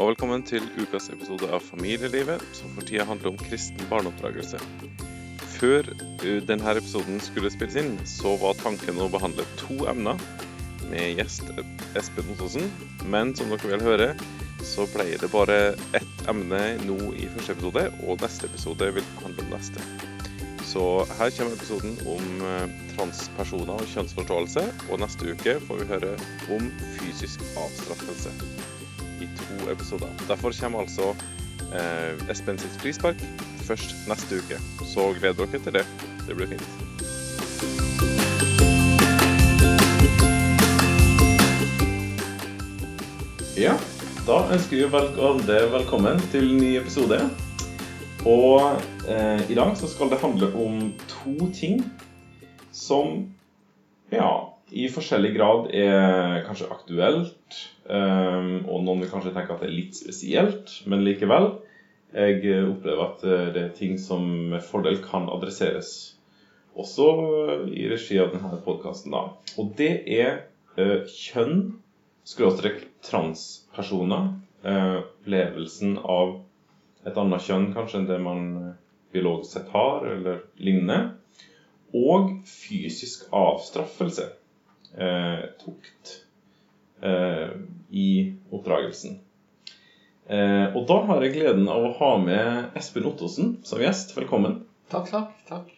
og velkommen til ukas episode av Familielivet, som for tida handler om kristen barneoppdragelse. Før uh, denne episoden skulle spilles inn, så var tanken å behandle to emner med gjest Espen Ottosen, men som dere vil høre, så ble det bare ett emne nå i første episode, og neste episode vil handle om neste. Så her kommer episoden om uh, transpersoner og kjønnsforståelse, og neste uke får vi høre om fysisk avstraffelse i to episoder. Derfor kommer altså eh, Espen sitt frispark først neste uke. Så gled dere til det. Det blir fint. Ja, da ønsker vi alle velkommen til en ny episode. Og eh, i dag så skal det handle om to ting som ja, i forskjellig grad er kanskje aktuelt, og noen vil kanskje tenke at det er litt spesielt, men likevel. Jeg opplever at det er ting som med fordel kan adresseres også i regi av denne podkasten. Og det er uh, kjønn, skråstrek transpersoner, opplevelsen av et annet kjønn kanskje enn det man biologisk sett har, eller lignende, og fysisk avstraffelse eh, tukt eh, i oppdragelsen. Eh, og da har jeg gleden av å ha med Espen Ottosen som gjest. Velkommen. Takk, takk. takk.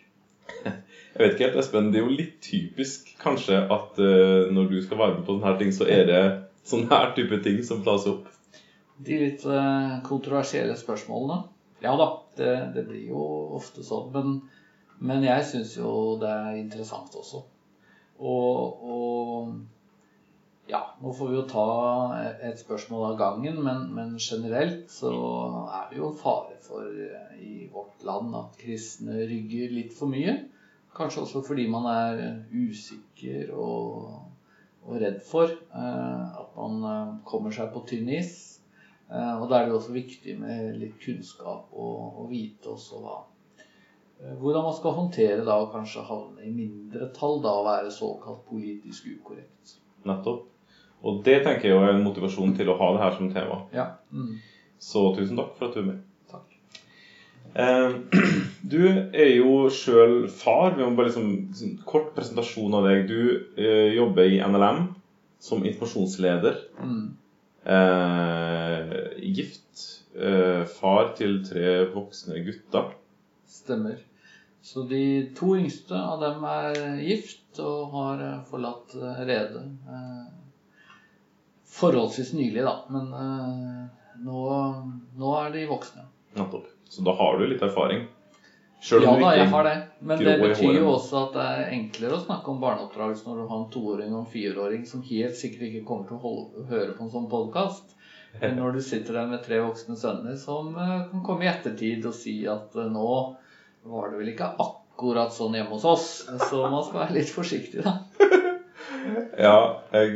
Jeg vet ikke helt, Espen, Det er jo litt typisk kanskje at uh, når du skal være med på sånne her ting, så er det sånne her type ting som tas opp. De litt kontroversielle spørsmålene. Ja da, det, det, blir jo ofte sånn. Men, men jeg syns jo det er interessant også. Og, og ja, nå får vi jo ta et spørsmål av gangen, men, men, generelt så er det jo fare for i vårt land at kristne rygger litt for mye. Kanskje også fordi man er usikker og, og redd for eh, at man kommer seg på tynn is. Eh, og da er det jo også viktig med litt kunnskap og, og vite også hva hvordan man skal håndtere da å kanskje havne i mindretall da og være såkalt politisk ukorrekt. Nettopp. Og det tenker jeg er en motivasjon til å ha det her som tema. Ja. Mm. Så tusen takk for at du er med. Takk. Eh, du er jo sjøl far. Vi må bare liksom, liksom, Kort presentasjon av deg. Du eh, jobber i NLM som informasjonsleder. Mm. Eh, gift. Eh, far til tre voksne gutter. Stemmer. Så de to yngste av dem er gift og har forlatt redet. Forholdsvis nylig, da. Men nå, nå er de voksne. Nettopp. Så da har du litt erfaring? Selv ja da, jeg har det. Men det betyr jo også at det er enklere å snakke om barneoppdragelse når du har en toåring og en fireåring som helt sikkert ikke kommer til å holde, høre på en sånn podkast. Men når du sitter der med tre voksne sønner som kan komme i ettertid og si at nå var det vel ikke akkurat sånn hjemme hos oss. Så man skal være litt forsiktig, da. Ja, jeg,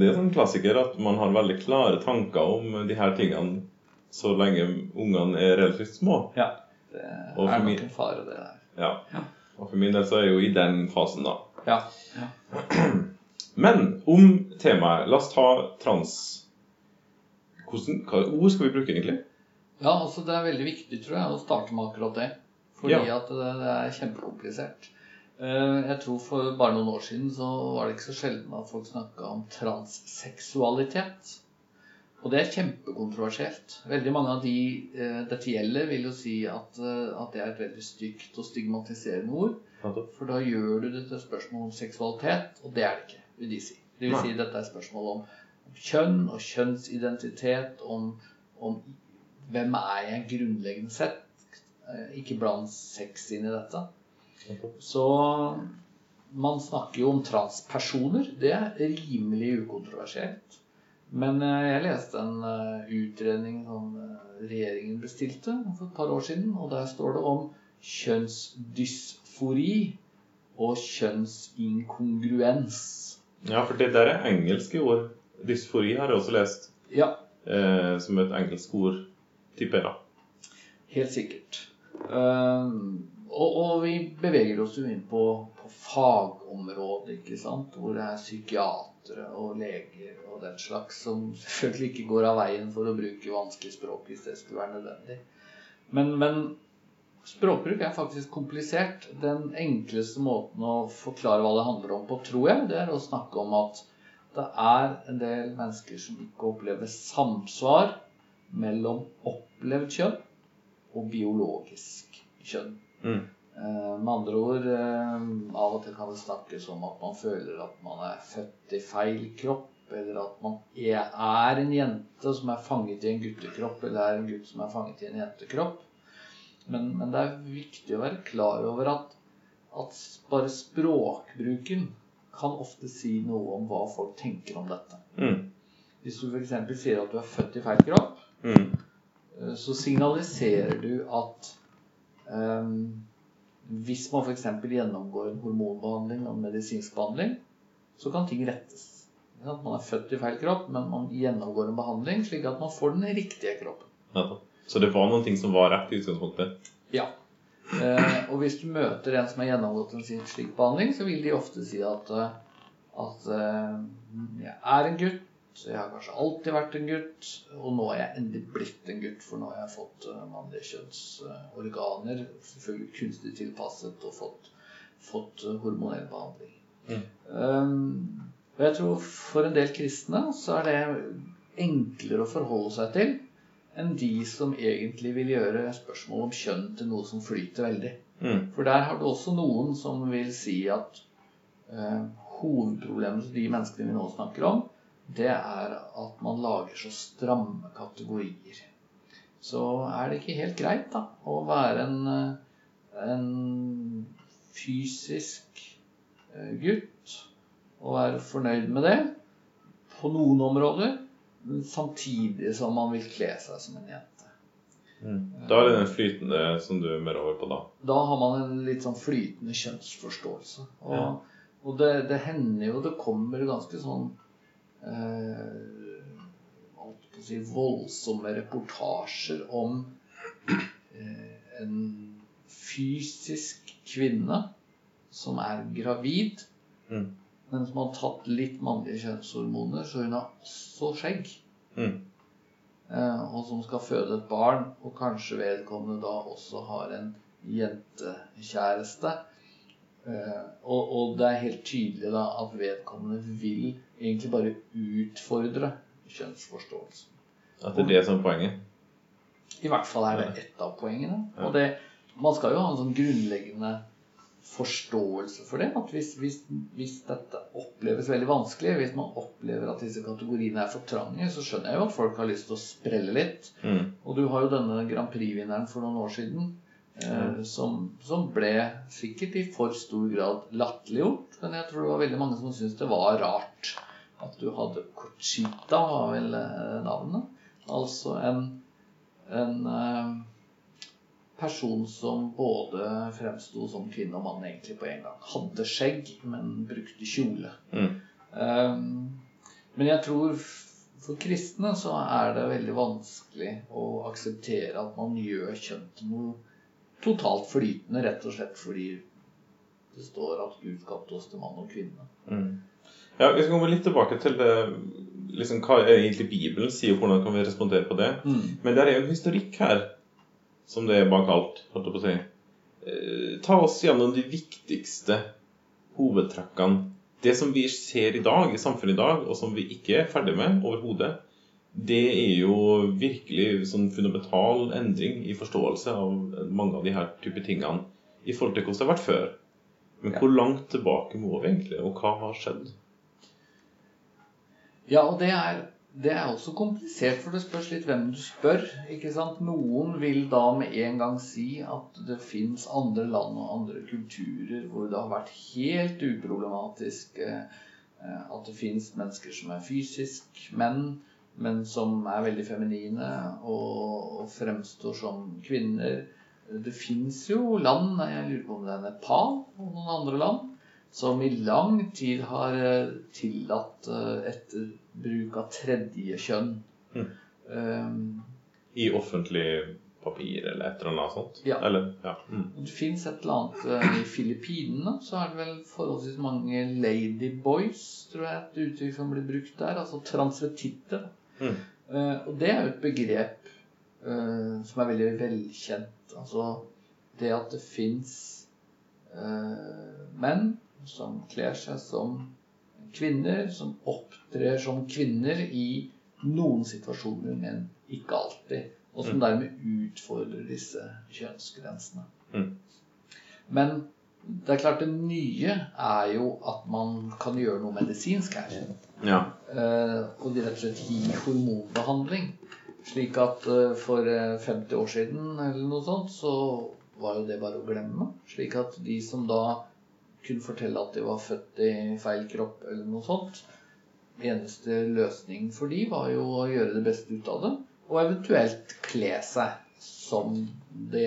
det er sånn klassiker at man har veldig klare tanker om de her tingene så lenge ungene er relativt små. Ja, det er nok en fare, det der. Ja. ja. Og for min del så er jeg jo i den fasen, da. Ja. ja. Men om temaet La oss ta trans. Hvordan, hva ord skal vi bruke, egentlig? Ja, altså Det er veldig viktig tror jeg, å starte med akkurat det. Fordi ja. at det, det, er kjempekomplisert. Jeg tror For bare noen år siden så var det ikke så sjelden at folk snakka om transseksualitet. Og det er kjempekontroversielt. Veldig mange av de dette gjelder, vil jo si at, at det er et veldig stygt og stigmatiserende ord. For da gjør du det til spørsmål om seksualitet, og det er det ikke, vil de si. Det vil si dette er et spørsmål om, om kjønn og kjønnsidentitet, om, om hvem er jeg grunnleggende sett ikke bland sex inn i dette. Så man snakker jo om transpersoner. Det er rimelig ukontroversielt. Men jeg leste en utredning som regjeringen bestilte for et par år siden, og der står det om kjønnsdysfori og kjønnsinkongruens. Ja, for det der er engelske ord. Dysfori har jeg også lest. Ja. Eh, som et engelsk ord, tipper jeg. Helt sikkert. Uh, og, og, vi beveger oss jo inn på, på fagområdet, ikke sant? hvor det er psykiatere og leger og den slags som selvfølgelig ikke går av veien for å bruke vanskelig språk hvis det skulle være nødvendig. Men, men språkbruk er faktisk komplisert. Den enkleste måten å forklare hva det handler om på, tror jeg, det er å snakke om at det er en del mennesker som ikke opplever samsvar mellom opplevd kjønn og biologisk kjønn. Mm. Eh, med andre ord eh, Av og til kan det snakkes om at man føler at man er født i feil kropp, eller at man er en jente som er fanget i en guttekropp, eller er en gutt som er fanget i en jentekropp. Men, men det er viktig å være klar over at, at bare språkbruken kan ofte si noe om hva folk tenker om dette. Mm. Hvis du f.eks. sier at du er født i feil kropp, mm. Eh, så signaliserer du at hvis man f.eks. gjennomgår en hormonbehandling og en medisinsk behandling, så kan ting rettes. Man er født i feil kropp, men man gjennomgår en behandling slik at man får den riktige kroppen. Ja. Så det var noen ting som var rett i utgangspunktet? Ja. Eh, og hvis du møter en som har gjennomgått en slik behandling, så vil de ofte si at, eh, at eh, jeg er en gutt, jeg har kanskje alltid vært en gutt, og nå er jeg endelig blitt en gutt, for nå har jeg fått uh, mannlige kjønnsorganer, selvfølgelig kunstig tilpasset, og fått, fått hormonell behandling. Mm. Um, og jeg tror for en del kristne så er det enklere å forholde seg til enn de som egentlig vil gjøre spørsmål om kjønn til noe som flyter veldig. Mm. For der har du også noen som vil si at uh, hovedproblemet til de menneskene vi nå snakker om, det er at man lager så stramme kategorier. Så er det ikke helt greit da, å være en, en fysisk eh, gutt og være fornøyd med det på noen områder samtidig som man vil kle seg som en jente. Mm. Da er det den flytende som du er mer over på, da? Da har man en litt sånn flytende kjønnsforståelse. Og, ja. og det, det, hender jo det kommer ganske sånn si, voldsomme reportasjer om eh, en fysisk kvinne som er gravid. Mm men som har tatt litt mannlige kjønnshormoner, så hun har også skjegg. Mm. Eh, og som skal føde et barn, og kanskje vedkommende da også har en jentekjæreste. Eh, og, og, det er helt tydelig da at vedkommende vil egentlig bare utfordre kjønnsforståelsen. At det er det som er poenget? I hvert fall er det ett av poengene. Og det, man skal jo ha en sånn grunnleggende forståelse for det. At hvis, hvis, hvis, dette oppleves veldig vanskelig, hvis man opplever at disse kategoriene er for trange, så skjønner jeg jo at folk har lyst til å sprelle litt. Mm. Og du har jo denne Grand Prix-vinneren for noen år siden eh, mm. som, som, ble sikkert i for stor grad latterliggjort. Men jeg tror det var veldig mange som syntes det var rart at du hadde Cochita, var vel eh, navnet. Altså en, en eh, person som både fremsto som kvinne og mann egentlig på en gang. Hadde skjegg, men brukte kjole. Mm. Um, men jeg tror for kristne så er det veldig vanskelig å akseptere at man gjør kjønn til noe totalt flytende, rett og slett fordi det står at Gud skapte oss til mann og kvinne. Mm. Ja, Vi skal komme litt tilbake til det, liksom, hva egentlig Bibelen sier, og hvordan kan vi respondere på det. Mm. Men det er jo en historikk her som det er bak alt, holdt jeg på å si. Eh, ta oss gjennom de viktigste hovedtrekkene. Det som vi ser i dag, i samfunnet i dag, og som vi ikke er ferdig med overhodet, det er jo virkelig sånn fundamental endring i forståelse av mange av de her type tingene i forhold til hvordan det har vært før. Men hvor langt tilbake må vi egentlig, og hva har skjedd? Ja, og det er det er også komplisert, for det spørs litt hvem du spør. ikke sant? Noen vil da med en gang si at det fins andre land og andre kulturer hvor det har vært helt uproblematisk eh, at det fins mennesker som er fysisk menn, men som er veldig feminine og, og fremstår som kvinner. Det fins jo land, jeg lurer på om det er Nepal og noen andre land, som i lang tid har eh, tillatt eh, etter bruk av tredje kjønn. Mm. Um, I offentlig papir eller et eller annet sånt? Ja. Eller, ja. Mm. Det fins et eller annet eh, I Filippinene så er det vel forholdsvis mange ladyboys, tror jeg et uttrykk som blir brukt der. Altså transvetitter. Mm. Uh, og det er jo et begrep uh, som er veldig velkjent. Altså det at det fins menn som kler seg som kvinner, som opptrer som kvinner i noen situasjoner, men ikke alltid. Og som Mm. dermed utfordrer disse kjønnsgrensene. Mm. Men det er klart det nye er jo at man kan gjøre noe medisinsk her. Ja. Eh, og de rett og slett gi hormonbehandling. Slik at eh, for eh, 50 år siden eller noe sånt, så var jo det bare å glemme. Slik at de som da kunne fortelle at de var født i feil kropp eller noe sånt Eneste løsning for de var jo å gjøre det beste ut av det. Og eventuelt kle seg som det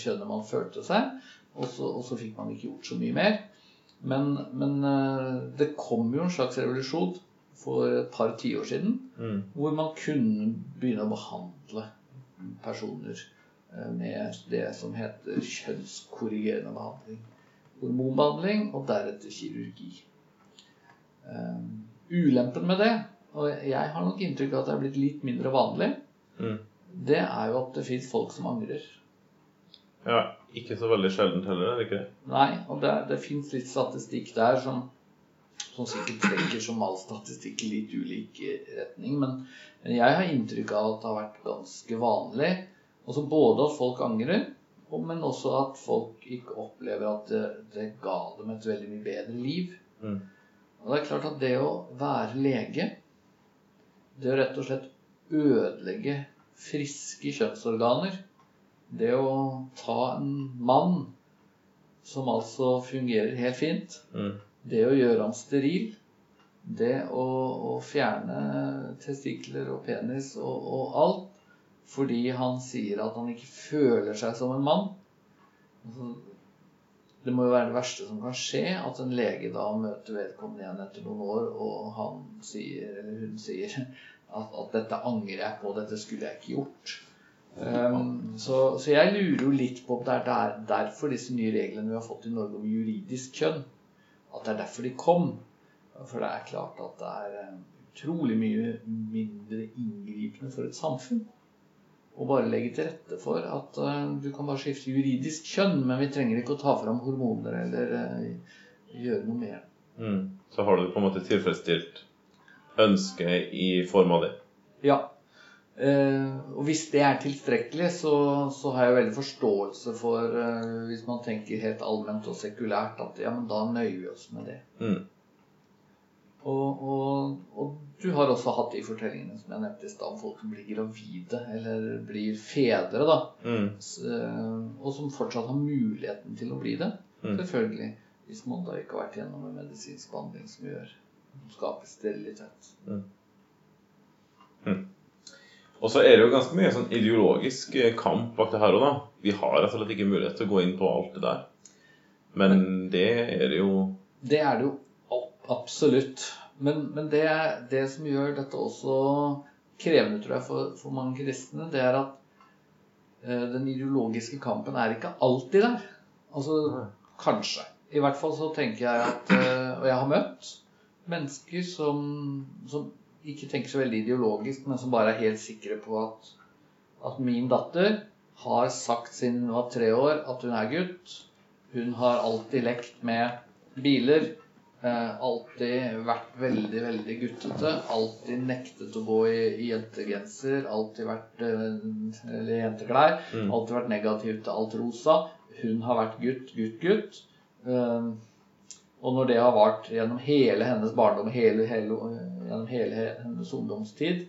kjønnet man følte seg. Og så, og så fikk man ikke gjort så mye mer. Men, men eh, det kom jo en slags revolusjon for et par tiår siden Mm. hvor man kunne begynne å behandle personer eh, med det som heter kjønnskorrigerende behandling. Hormonbehandling og deretter kirurgi. Eh, ulempen med det, og jeg har nok inntrykk av at det er blitt litt mindre vanlig, Mm. det er jo at det fins folk som angrer. ja. Ikke så veldig sjeldent heller, er det ikke det? Nei, og det, det fins litt statistikk der som, som sikkert trekker som all statistikk i litt ulik retning. Men, men jeg har inntrykk av at det har vært ganske vanlig. Også både at folk angrer, men også at folk ikke opplever at det, det ga dem et veldig mye bedre liv. Mm. Og det er klart at det å være lege, det å rett og slett ødelegge friske kjønnsorganer Det å ta en mann som altså fungerer helt fint, Mm. det å gjøre ham steril, det å, å fjerne testikler og penis og, og alt fordi han sier at han ikke føler seg som en mann altså, Det må jo være det verste som kan skje, at en lege da møter vedkommende igjen etter noen år, og han sier, eller hun sier at, at 'dette angrer jeg på, dette skulle jeg ikke gjort'. Um, så, så jeg lurer jo litt på om det er der, derfor disse nye reglene vi har fått i Norge om juridisk kjønn, at det er derfor de kom. For det er klart at det er eh, utrolig mye mindre inngripende for et samfunn å bare legge til rette for at eh, du kan bare skifte juridisk kjønn, men vi trenger ikke å ta fram hormoner eller eh, gjøre noe mer. Mm. Så har du på en måte tilfredsstilt ønsket i form av det. Ja. Eh, og hvis det er tilstrekkelig, så, så har jeg veldig forståelse for, eh, hvis man tenker helt allment og sekulært, at ja, men da nøyer vi oss med det. Mm. Og, og, og du har også hatt de fortellingene som jeg nevnte i stad, om folk som blir gravide eller blir fedre, da. Mm. Eh, Og som fortsatt har muligheten til å bli det. Mm. Selvfølgelig. Hvis man da ikke har vært gjennom en medisinsk behandling som gjør skaper sterilitet. Og så er det jo ganske mye sånn ideologisk eh, kamp bak det her òg, da. Vi har rett og slett ikke mulighet til å gå inn på alt det der. Men det er det jo Det er det jo absolutt. Men, men det, det som gjør dette også krevende, tror jeg, for, for mange kristne, det er at eh, den ideologiske kampen er ikke alltid der. Altså kanskje. I hvert fall så tenker jeg at eh, Og jeg har møtt mennesker som, som ikke tenker så veldig ideologisk, men som bare er helt sikre på at, at min datter har sagt siden hun var tre år at hun er gutt. Hun har alltid lekt med biler. Eh, alltid vært veldig, veldig guttete. Alltid nektet å gå i, i jentegenser. Alltid vært eh, Eller jenteklær. Mm. Alltid vært negativ til alt rosa. Hun har vært gutt, gutt, gutt. Eh, og når det har vart gjennom hele hennes barndom, hele, hele, gjennom hele hennes ungdomstid,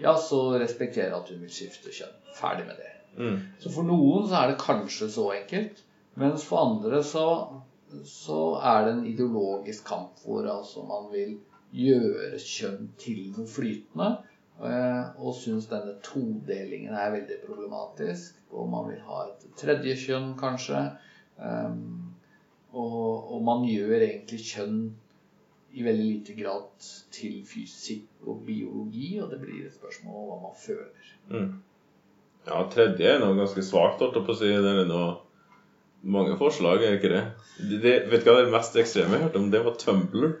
ja, så respekterer jeg at hun vil skifte kjønn. Ferdig med det. mm. Så for noen så er det kanskje så enkelt, mens for andre så, så er det en ideologisk kamp hvor altså man vil gjøre kjønn til noe flytende, eh, og syns denne todelingen er veldig problematisk, og man vil ha et tredje kjønn kanskje, eh, og, og man gjør egentlig kjønn i veldig lite grad til fysikk og biologi, og det blir et spørsmål om hva man føler. Mm. Ja, tredje er noe ganske svakt, holdt jeg på å si. Det er noe mange forslag, er ikke det? det? Vet du hva det mest ekstreme jeg hørte om? Det var Tumblr.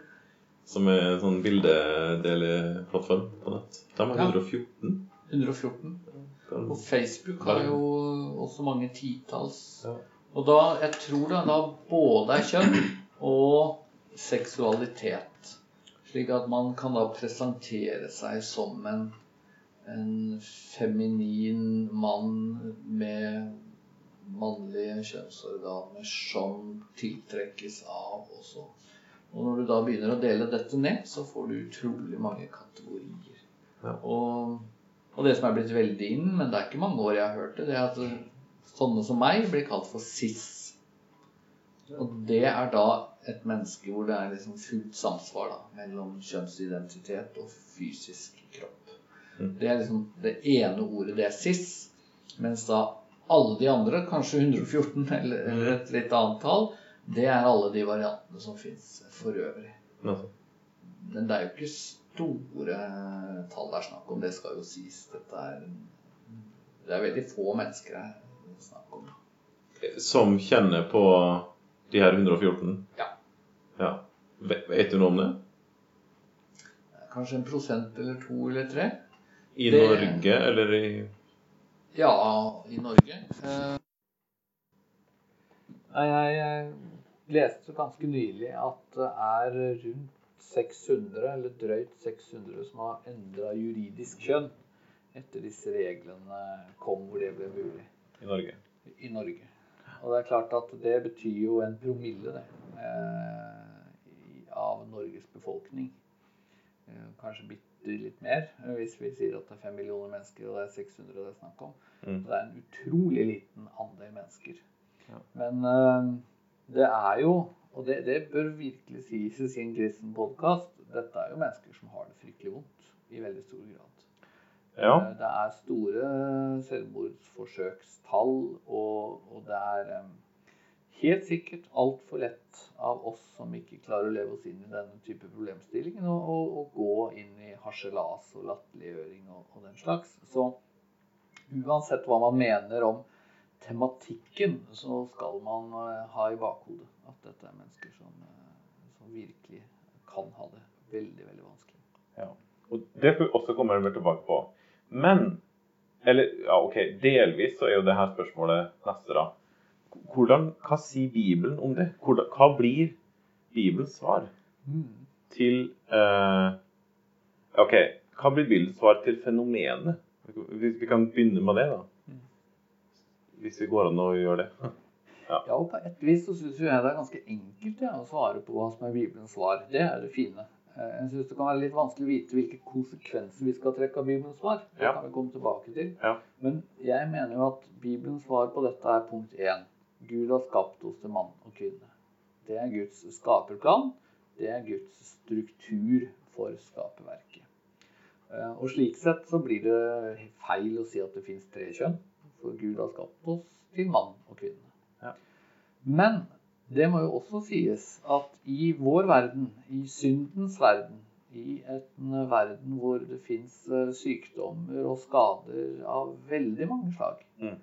Som er en sånn bildedeleplattform på nett. De har Ja. 114. 114. Og Facebook har jo også mange titalls. Ja. Og da, jeg tror det da både er kjønn og seksualitet. Slik at man kan da presentere seg som en, en feminin mann med mannlige kjønnsorganer som tiltrekkes av også. Og når du da begynner å dele dette ned, så får du utrolig mange kategorier. Ja. Og, og det som er blitt veldig inn, men det er ikke mange år jeg har hørt det, det er at sånne som meg blir kalt for cis. Og det er da et menneske hvor det er liksom fullt samsvar da, mellom kjønnsidentitet og fysisk kropp. Mm. Det er liksom det ene ordet, det er cis. Mens da alle de andre, kanskje 114 eller, eller et litt annet tall, det er alle de variantene som fins for øvrig. Men det er jo ikke store tall det er snakk om, det skal jo sies. Dette er Det er veldig få mennesker det er snakk om. Som kjenner på de her 114? Ja. ja. Vet, vet du noe om det? Kanskje en prosent eller to eller tre. I Det- Norge, eller i Ja, i Norge. Eh, jeg, leste ganske nylig at det er rundt 600, eller drøyt 600, som har endra juridisk kjønn etter disse reglene kom hvor det ble mulig i Norge? i Norge. Og det er klart at det betyr jo en promille, det. Eh, av Norges befolkning. Eh, kanskje bitte litt mer, eh, hvis vi sier at det er 5 millioner mennesker og det er 600 det er snakk om. Mm. Så det er en utrolig liten andel mennesker. Ja. Men uh, det er jo, og det, det bør virkelig sies i en kristen podkast, dette er jo mennesker som har det fryktelig vondt i veldig stor grad. Ja. Eh, Det er store selvmordsforsøkstall, og, og det er eh, helt sikkert altfor lett av oss som ikke klarer å leve oss inn i denne type problemstillingen, å, gå inn i harselas og latterliggjøring og, og den slags. Så uansett hva man mener om tematikken, så skal man eh, ha i bakhodet at dette er mennesker som, eh, som virkelig kan ha det veldig, veldig vanskelig. Ja. Og det får vi også komme mer tilbake på. Men Eller ja, OK, delvis så er jo det her spørsmålet neste, da. Hvordan, hva sier Bibelen om det? Hvordan, hva blir Bibelens svar til uh, OK, hva blir Bibelens svar til fenomenet? Hvis vi kan begynne med det, da. Hvis det går an å gjøre det. Ja, og på et vis så syns jeg det er ganske enkelt ja, å svare på hva som er Bibelens svar. Det er det fine. Eh, Jeg syns det kan være litt vanskelig å vite hvilke konsekvenser vi skal trekke av Bibelens svar. Det Ja. kan vi komme tilbake til. Ja. Men jeg mener jo at Bibelens svar på dette er punkt én. Gud har skapt oss til mann og kvinne. Det er Guds skaperplan. Det er Guds struktur for skaperverket. Eh, Og slik sett så blir det feil å si at det fins tre kjønn. For Gud har skapt oss til mann og kvinne. Ja. Men det må jo også sies at i vår verden, i syndens verden, i en verden hvor det fins sykdommer og skader av veldig mange slag, Mm.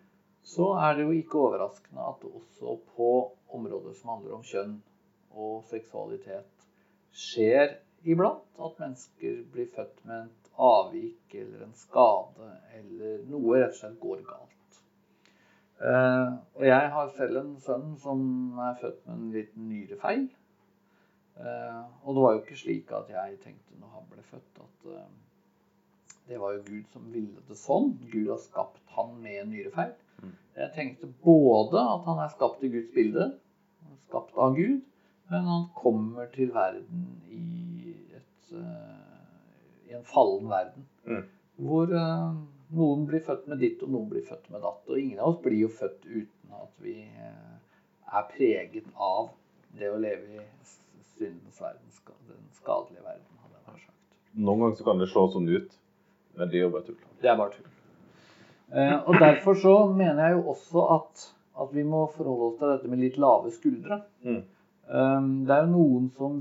Så er det jo ikke overraskende at også på områder som handler om kjønn og seksualitet, skjer iblant at mennesker blir født med et avvik eller en skade, eller noe rett og slett går galt. Eh, og jeg har selv en sønn som er født med en liten nyrefeil. Eh, og det var jo ikke slik at jeg tenkte når han ble født, at eh, det var jo Gud som ville det sånn. Gud har skapt han med en nyrefeil. Jeg tenkte både at han er skapt i Guds bilde, skapt av Gud, men han kommer til verden i, et, eh, i en fallen verden. Mm. Hvor eh, noen blir født med ditt, og noen blir født med datt. Og ingen av oss blir jo født uten at vi eh, er preget av det å leve i syndens verden, den skadelige verden. Noen ganger så kan det se sånn ut, men det er jo bare tull. Det er bare tull. Eh, og derfor så mener jeg jo også at, at vi må forholde oss til dette med litt lave skuldre. Mm. Um, det er jo noen som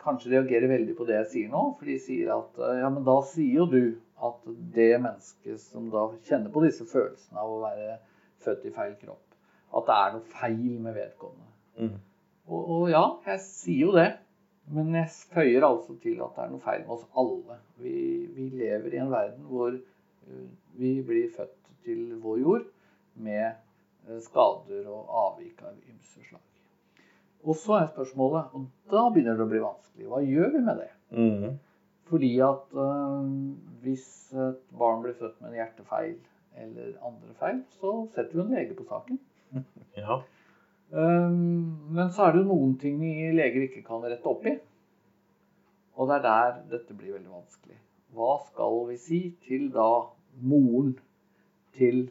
kanskje reagerer veldig på det jeg sier nå. For de sier at uh, ja, men da sier jo du at det mennesket som da kjenner på disse følelsene av å være født i feil kropp, at det er noe feil med vedkommende. Mm. Og, og ja, jeg sier jo det. Men jeg føyer altså til at det er noe feil med oss alle. Vi, vi lever i en verden hvor vi blir født til vår jord med uh, skader og avvik av ymse slag. Og så er spørsmålet, og da begynner det å bli vanskelig, hva gjør vi med det? Mm. Fordi at øh, hvis et barn blir født med en hjertefeil eller andre feil, så setter vi en lege på saken. Ja. Um, men så er det noen ting leger ikke kan rette opp i. Og det er der dette blir veldig vanskelig. Hva skal vi si til da moren til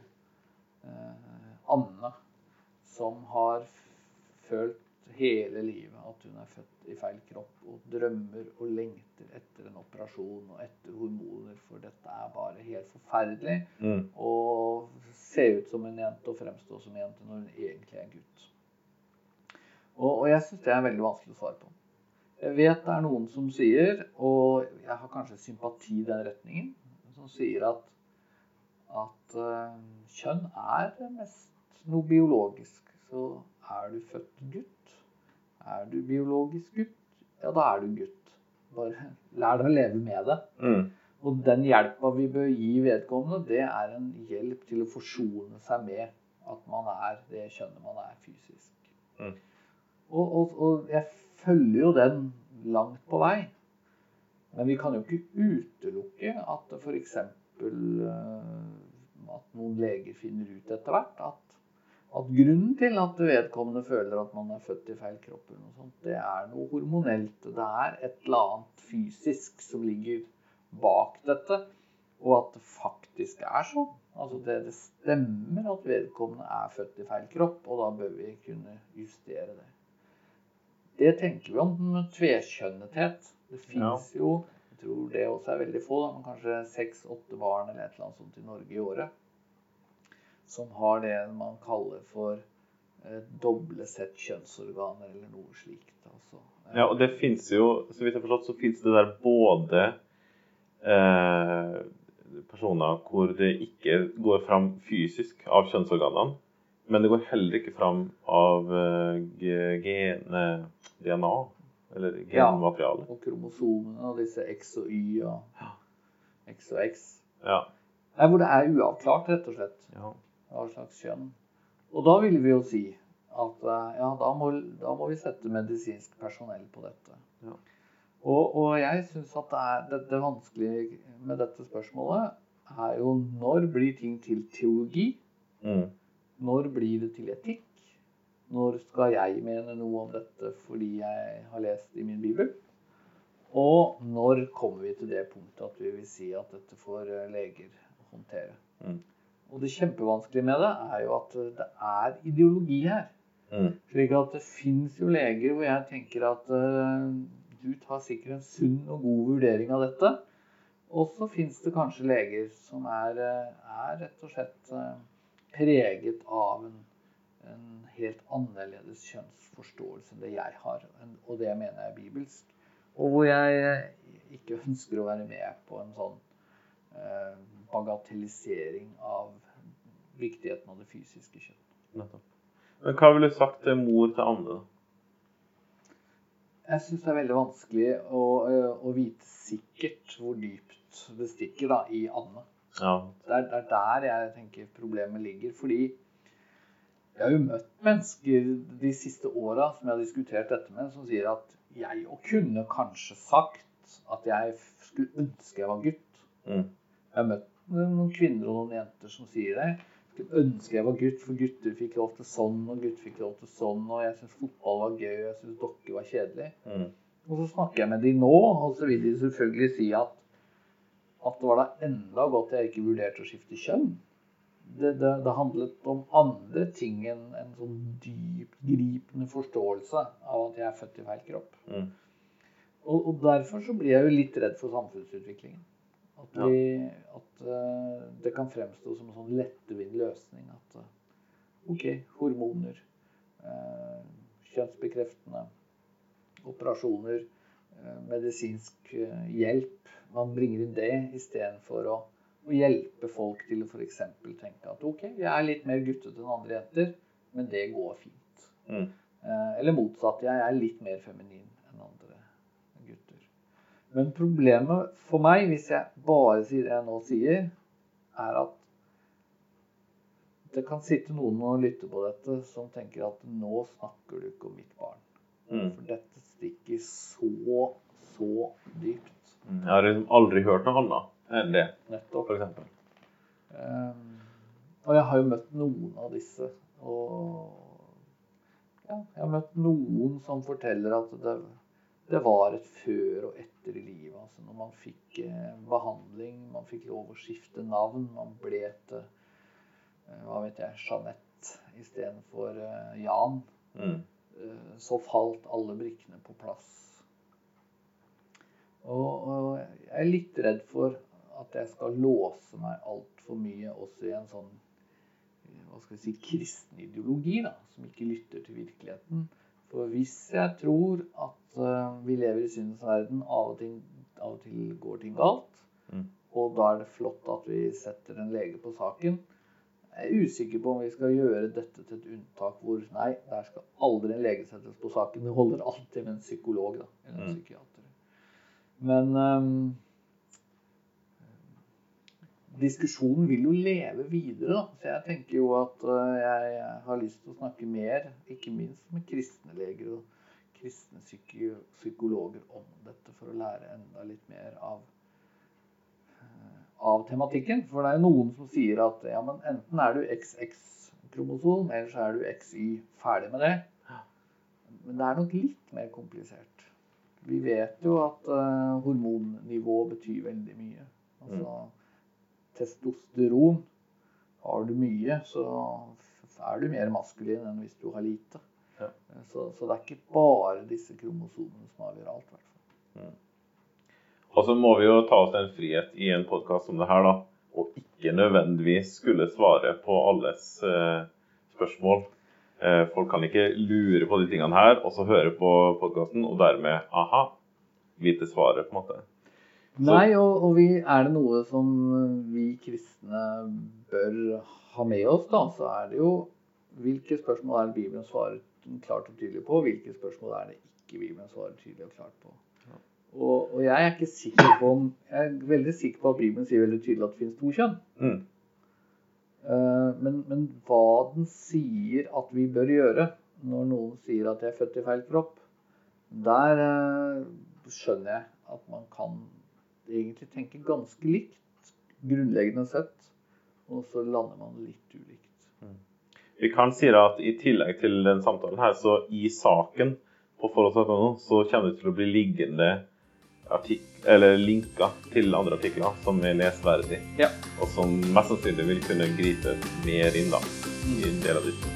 uh, Anne, som har følt hele livet at hun er født i feil kropp og drømmer og lengter etter en operasjon og etter hormoner, for dette er bare helt forferdelig. Mm. Og se ut som en jente og fremstå som en jente når hun egentlig er en gutt. Og, og jeg syns det er veldig vanskelig å svare på. Jeg vet det er noen som sier, og jeg har kanskje sympati i den retningen, som sier at, at uh, kjønn er mest noe biologisk. Så er du født gutt, er du biologisk gutt, ja, da er du gutt. Bare lær deg å leve med det. Mm. Og den hjelpa vi bør gi vedkommende, det er en hjelp til å forsone seg med at man er det kjønnet man er fysisk. Mm. Og, og, og, jeg følger jo den langt på vei. Men vi kan jo ikke utelukke at f.eks. Eh, at noen leger finner ut etter hvert at at grunnen til at vedkommende føler at man er født i feil kropp, sånt, det er noe hormonelt. Det er et eller annet fysisk som ligger bak dette. Og at det faktisk er sånn. Altså det, det stemmer at vedkommende er født i feil kropp, og da bør vi kunne justere det. Det tenker vi om tvekjønnethet. Det fins ja. jo tror det også er veldig få, men kanskje seks-åtte barn eller et eller annet sånt i Norge i året som har det man kaller for eh, doble sett kjønnsorganer, eller noe slikt. Altså. Ja, og det fins jo, så vidt jeg har forstått, så fins det der både eh, personer hvor det ikke går fram fysisk av kjønnsorganene, men det går heller ikke fram av uh, gene, DNA, eller genmateriale. Ja, og kromosomene og disse X og Y og X og X. Ja. Nei, hvor det er uavklart, rett og slett. Ja hva slags kjønn. Og da vil vi jo si at eh, ja, da må, da må vi sette medisinsk personell på dette. Ja. Og, og, jeg syns at det, er, det, det vanskelige med dette spørsmålet er jo når blir ting til teologi? Mm. Når blir det til etikk? Når skal jeg mene noe om dette fordi jeg har lest i min bibel? Og når kommer vi til det punktet at vi vil si at dette får eh, leger håndtere? Mm. Og det kjempevanskelige med det er jo at det er ideologi her. Mm. Slik at det fins jo leger hvor jeg tenker at uh, du tar sikkert en sunn og god vurdering av dette. Og så fins det kanskje leger som er, er rett og slett uh, preget av en, en, helt annerledes kjønnsforståelse enn det jeg har. Og det mener jeg er bibelsk. Og hvor jeg ikke ønsker å være med på en sånn bagatellisering av viktigheten av det fysiske kjønn. Nettopp. Men hva ville du sagt til mor til Anne? Jeg syns det er veldig vanskelig å, å, vite sikkert hvor dypt det stikker da, i Anne. Ja. Det, er, det er der jeg tenker problemet ligger. Fordi jeg har jo møtt mennesker de siste åra som jeg har diskutert dette med, som sier at jeg kunne kanskje sagt at jeg skulle ønske jeg var gutt. Mm. Jeg har møtt noen kvinner og noen jenter som sier det skulle ønske jeg var gutt, for gutter fikk lov til sånn, og gutter fikk lov til sånn, og jeg syns fotball var gøy, og jeg syns dokker var kjedelig. Mm. Og så snakker jeg med de nå, og så vil de selvfølgelig si at, at det var da enda godt jeg ikke vurderte å skifte kjønn. Det, det, det handlet om andre ting enn en sånn dyptgripende forståelse av at jeg er født i feil kropp. Mm. Og, og, derfor så blir jeg jo litt redd for samfunnsutviklingen. At, vi, at uh, det kan fremstå som en sånn lettvint løsning. At uh, OK, hormoner, uh, kjønnsbekreftende operasjoner, medisinsk hjelp. Man bringer inn det istedenfor å, å hjelpe folk til å f.eks. tenke at ok, jeg er litt mer guttete enn andre jenter, men det går fint. Mm. Eh, eller motsatt, jeg er litt mer feminin enn andre gutter. Men problemet for meg, hvis jeg bare sier det jeg nå sier, er at det kan sitte noen og lytte på dette som tenker at nå snakker du ikke om mitt barn. Mm. For dette stikker så, så dypt. Jeg har liksom aldri hørt noe annet det, Nettopp. eksempel. Um, og jeg har jo møtt noen av disse. Og ja, jeg har møtt noen som forteller at det, det var et før og etter i livet. Altså når man fikk eh, behandling, man fikk lov å skifte navn. Man ble til eh, hva vet jeg, Jeanette istedenfor eh, Jan. Mm. Eh, så falt alle brikkene på plass. Og, og jeg er litt redd for at jeg skal låse meg altfor mye også i en sånn hva skal vi si, kristen ideologi, da, som ikke lytter til virkeligheten. For hvis jeg tror at eh, vi lever i syndens verden, av og, til, av og til går ting galt, Mm. og da er det flott at vi setter en lege på saken, jeg er usikker på om vi skal gjøre dette til et unntak hvor nei, der skal aldri en lege settes på saken. Det holder alltid med en psykolog da, eller en Mm. psykiater. Men ehm, diskusjonen vil jo leve videre. Så jeg tenker jo at eh, jeg har lyst til å snakke mer, ikke minst med kristne leger og kristne psykologer om dette, for å lære enda litt mer av eh, av tematikken. For det er jo noen som sier at ja, men enten er du XX-kromosom, eller så er du XY. Ferdig med det. Men det er nok litt mer komplisert. Vi vet jo at uh, hormonnivå betyr veldig mye. Altså testosteron. Har du mye, så er du mer maskulin enn hvis du har lite. Ja. Så, så det er ikke bare disse kromosomene som avgjør alt. hvert fall. Og så må vi jo ta oss en frihet i en podkast som det her, da, og ikke nødvendigvis skulle svare på alles eh, spørsmål. Eh, folk kan ikke lure på de tingene her, og så høre på podkasten, og dermed aha, vite svaret, på en måte. Nei, og, og vi, er det noe som vi kristne bør ha med oss, da, så er det jo hvilke spørsmål er det Bibelen svarer klart og tydelig på, hvilke spørsmål er det ikke Bibelen svarer tydelig og klart på. Og, og jeg er ikke sikker på om Jeg er veldig sikker på at Bibelen sier veldig tydelig at det finnes to kjønn. Mm. Eh, men, men hva den sier at vi bør gjøre når noen sier at jeg er født i feil kropp, der eh, skjønner jeg at man kan egentlig tenker ganske likt, grunnleggende sett, og så lander man litt ulikt. Vi kan si da at i tillegg til den samtalen her, så i saken på forhold.no, så kommer det til å bli liggende artik eller linker til andre artikler som er lesverdige, Ja. og som mest sannsynlig vil kunne gripe mer inn da, i en del av disse.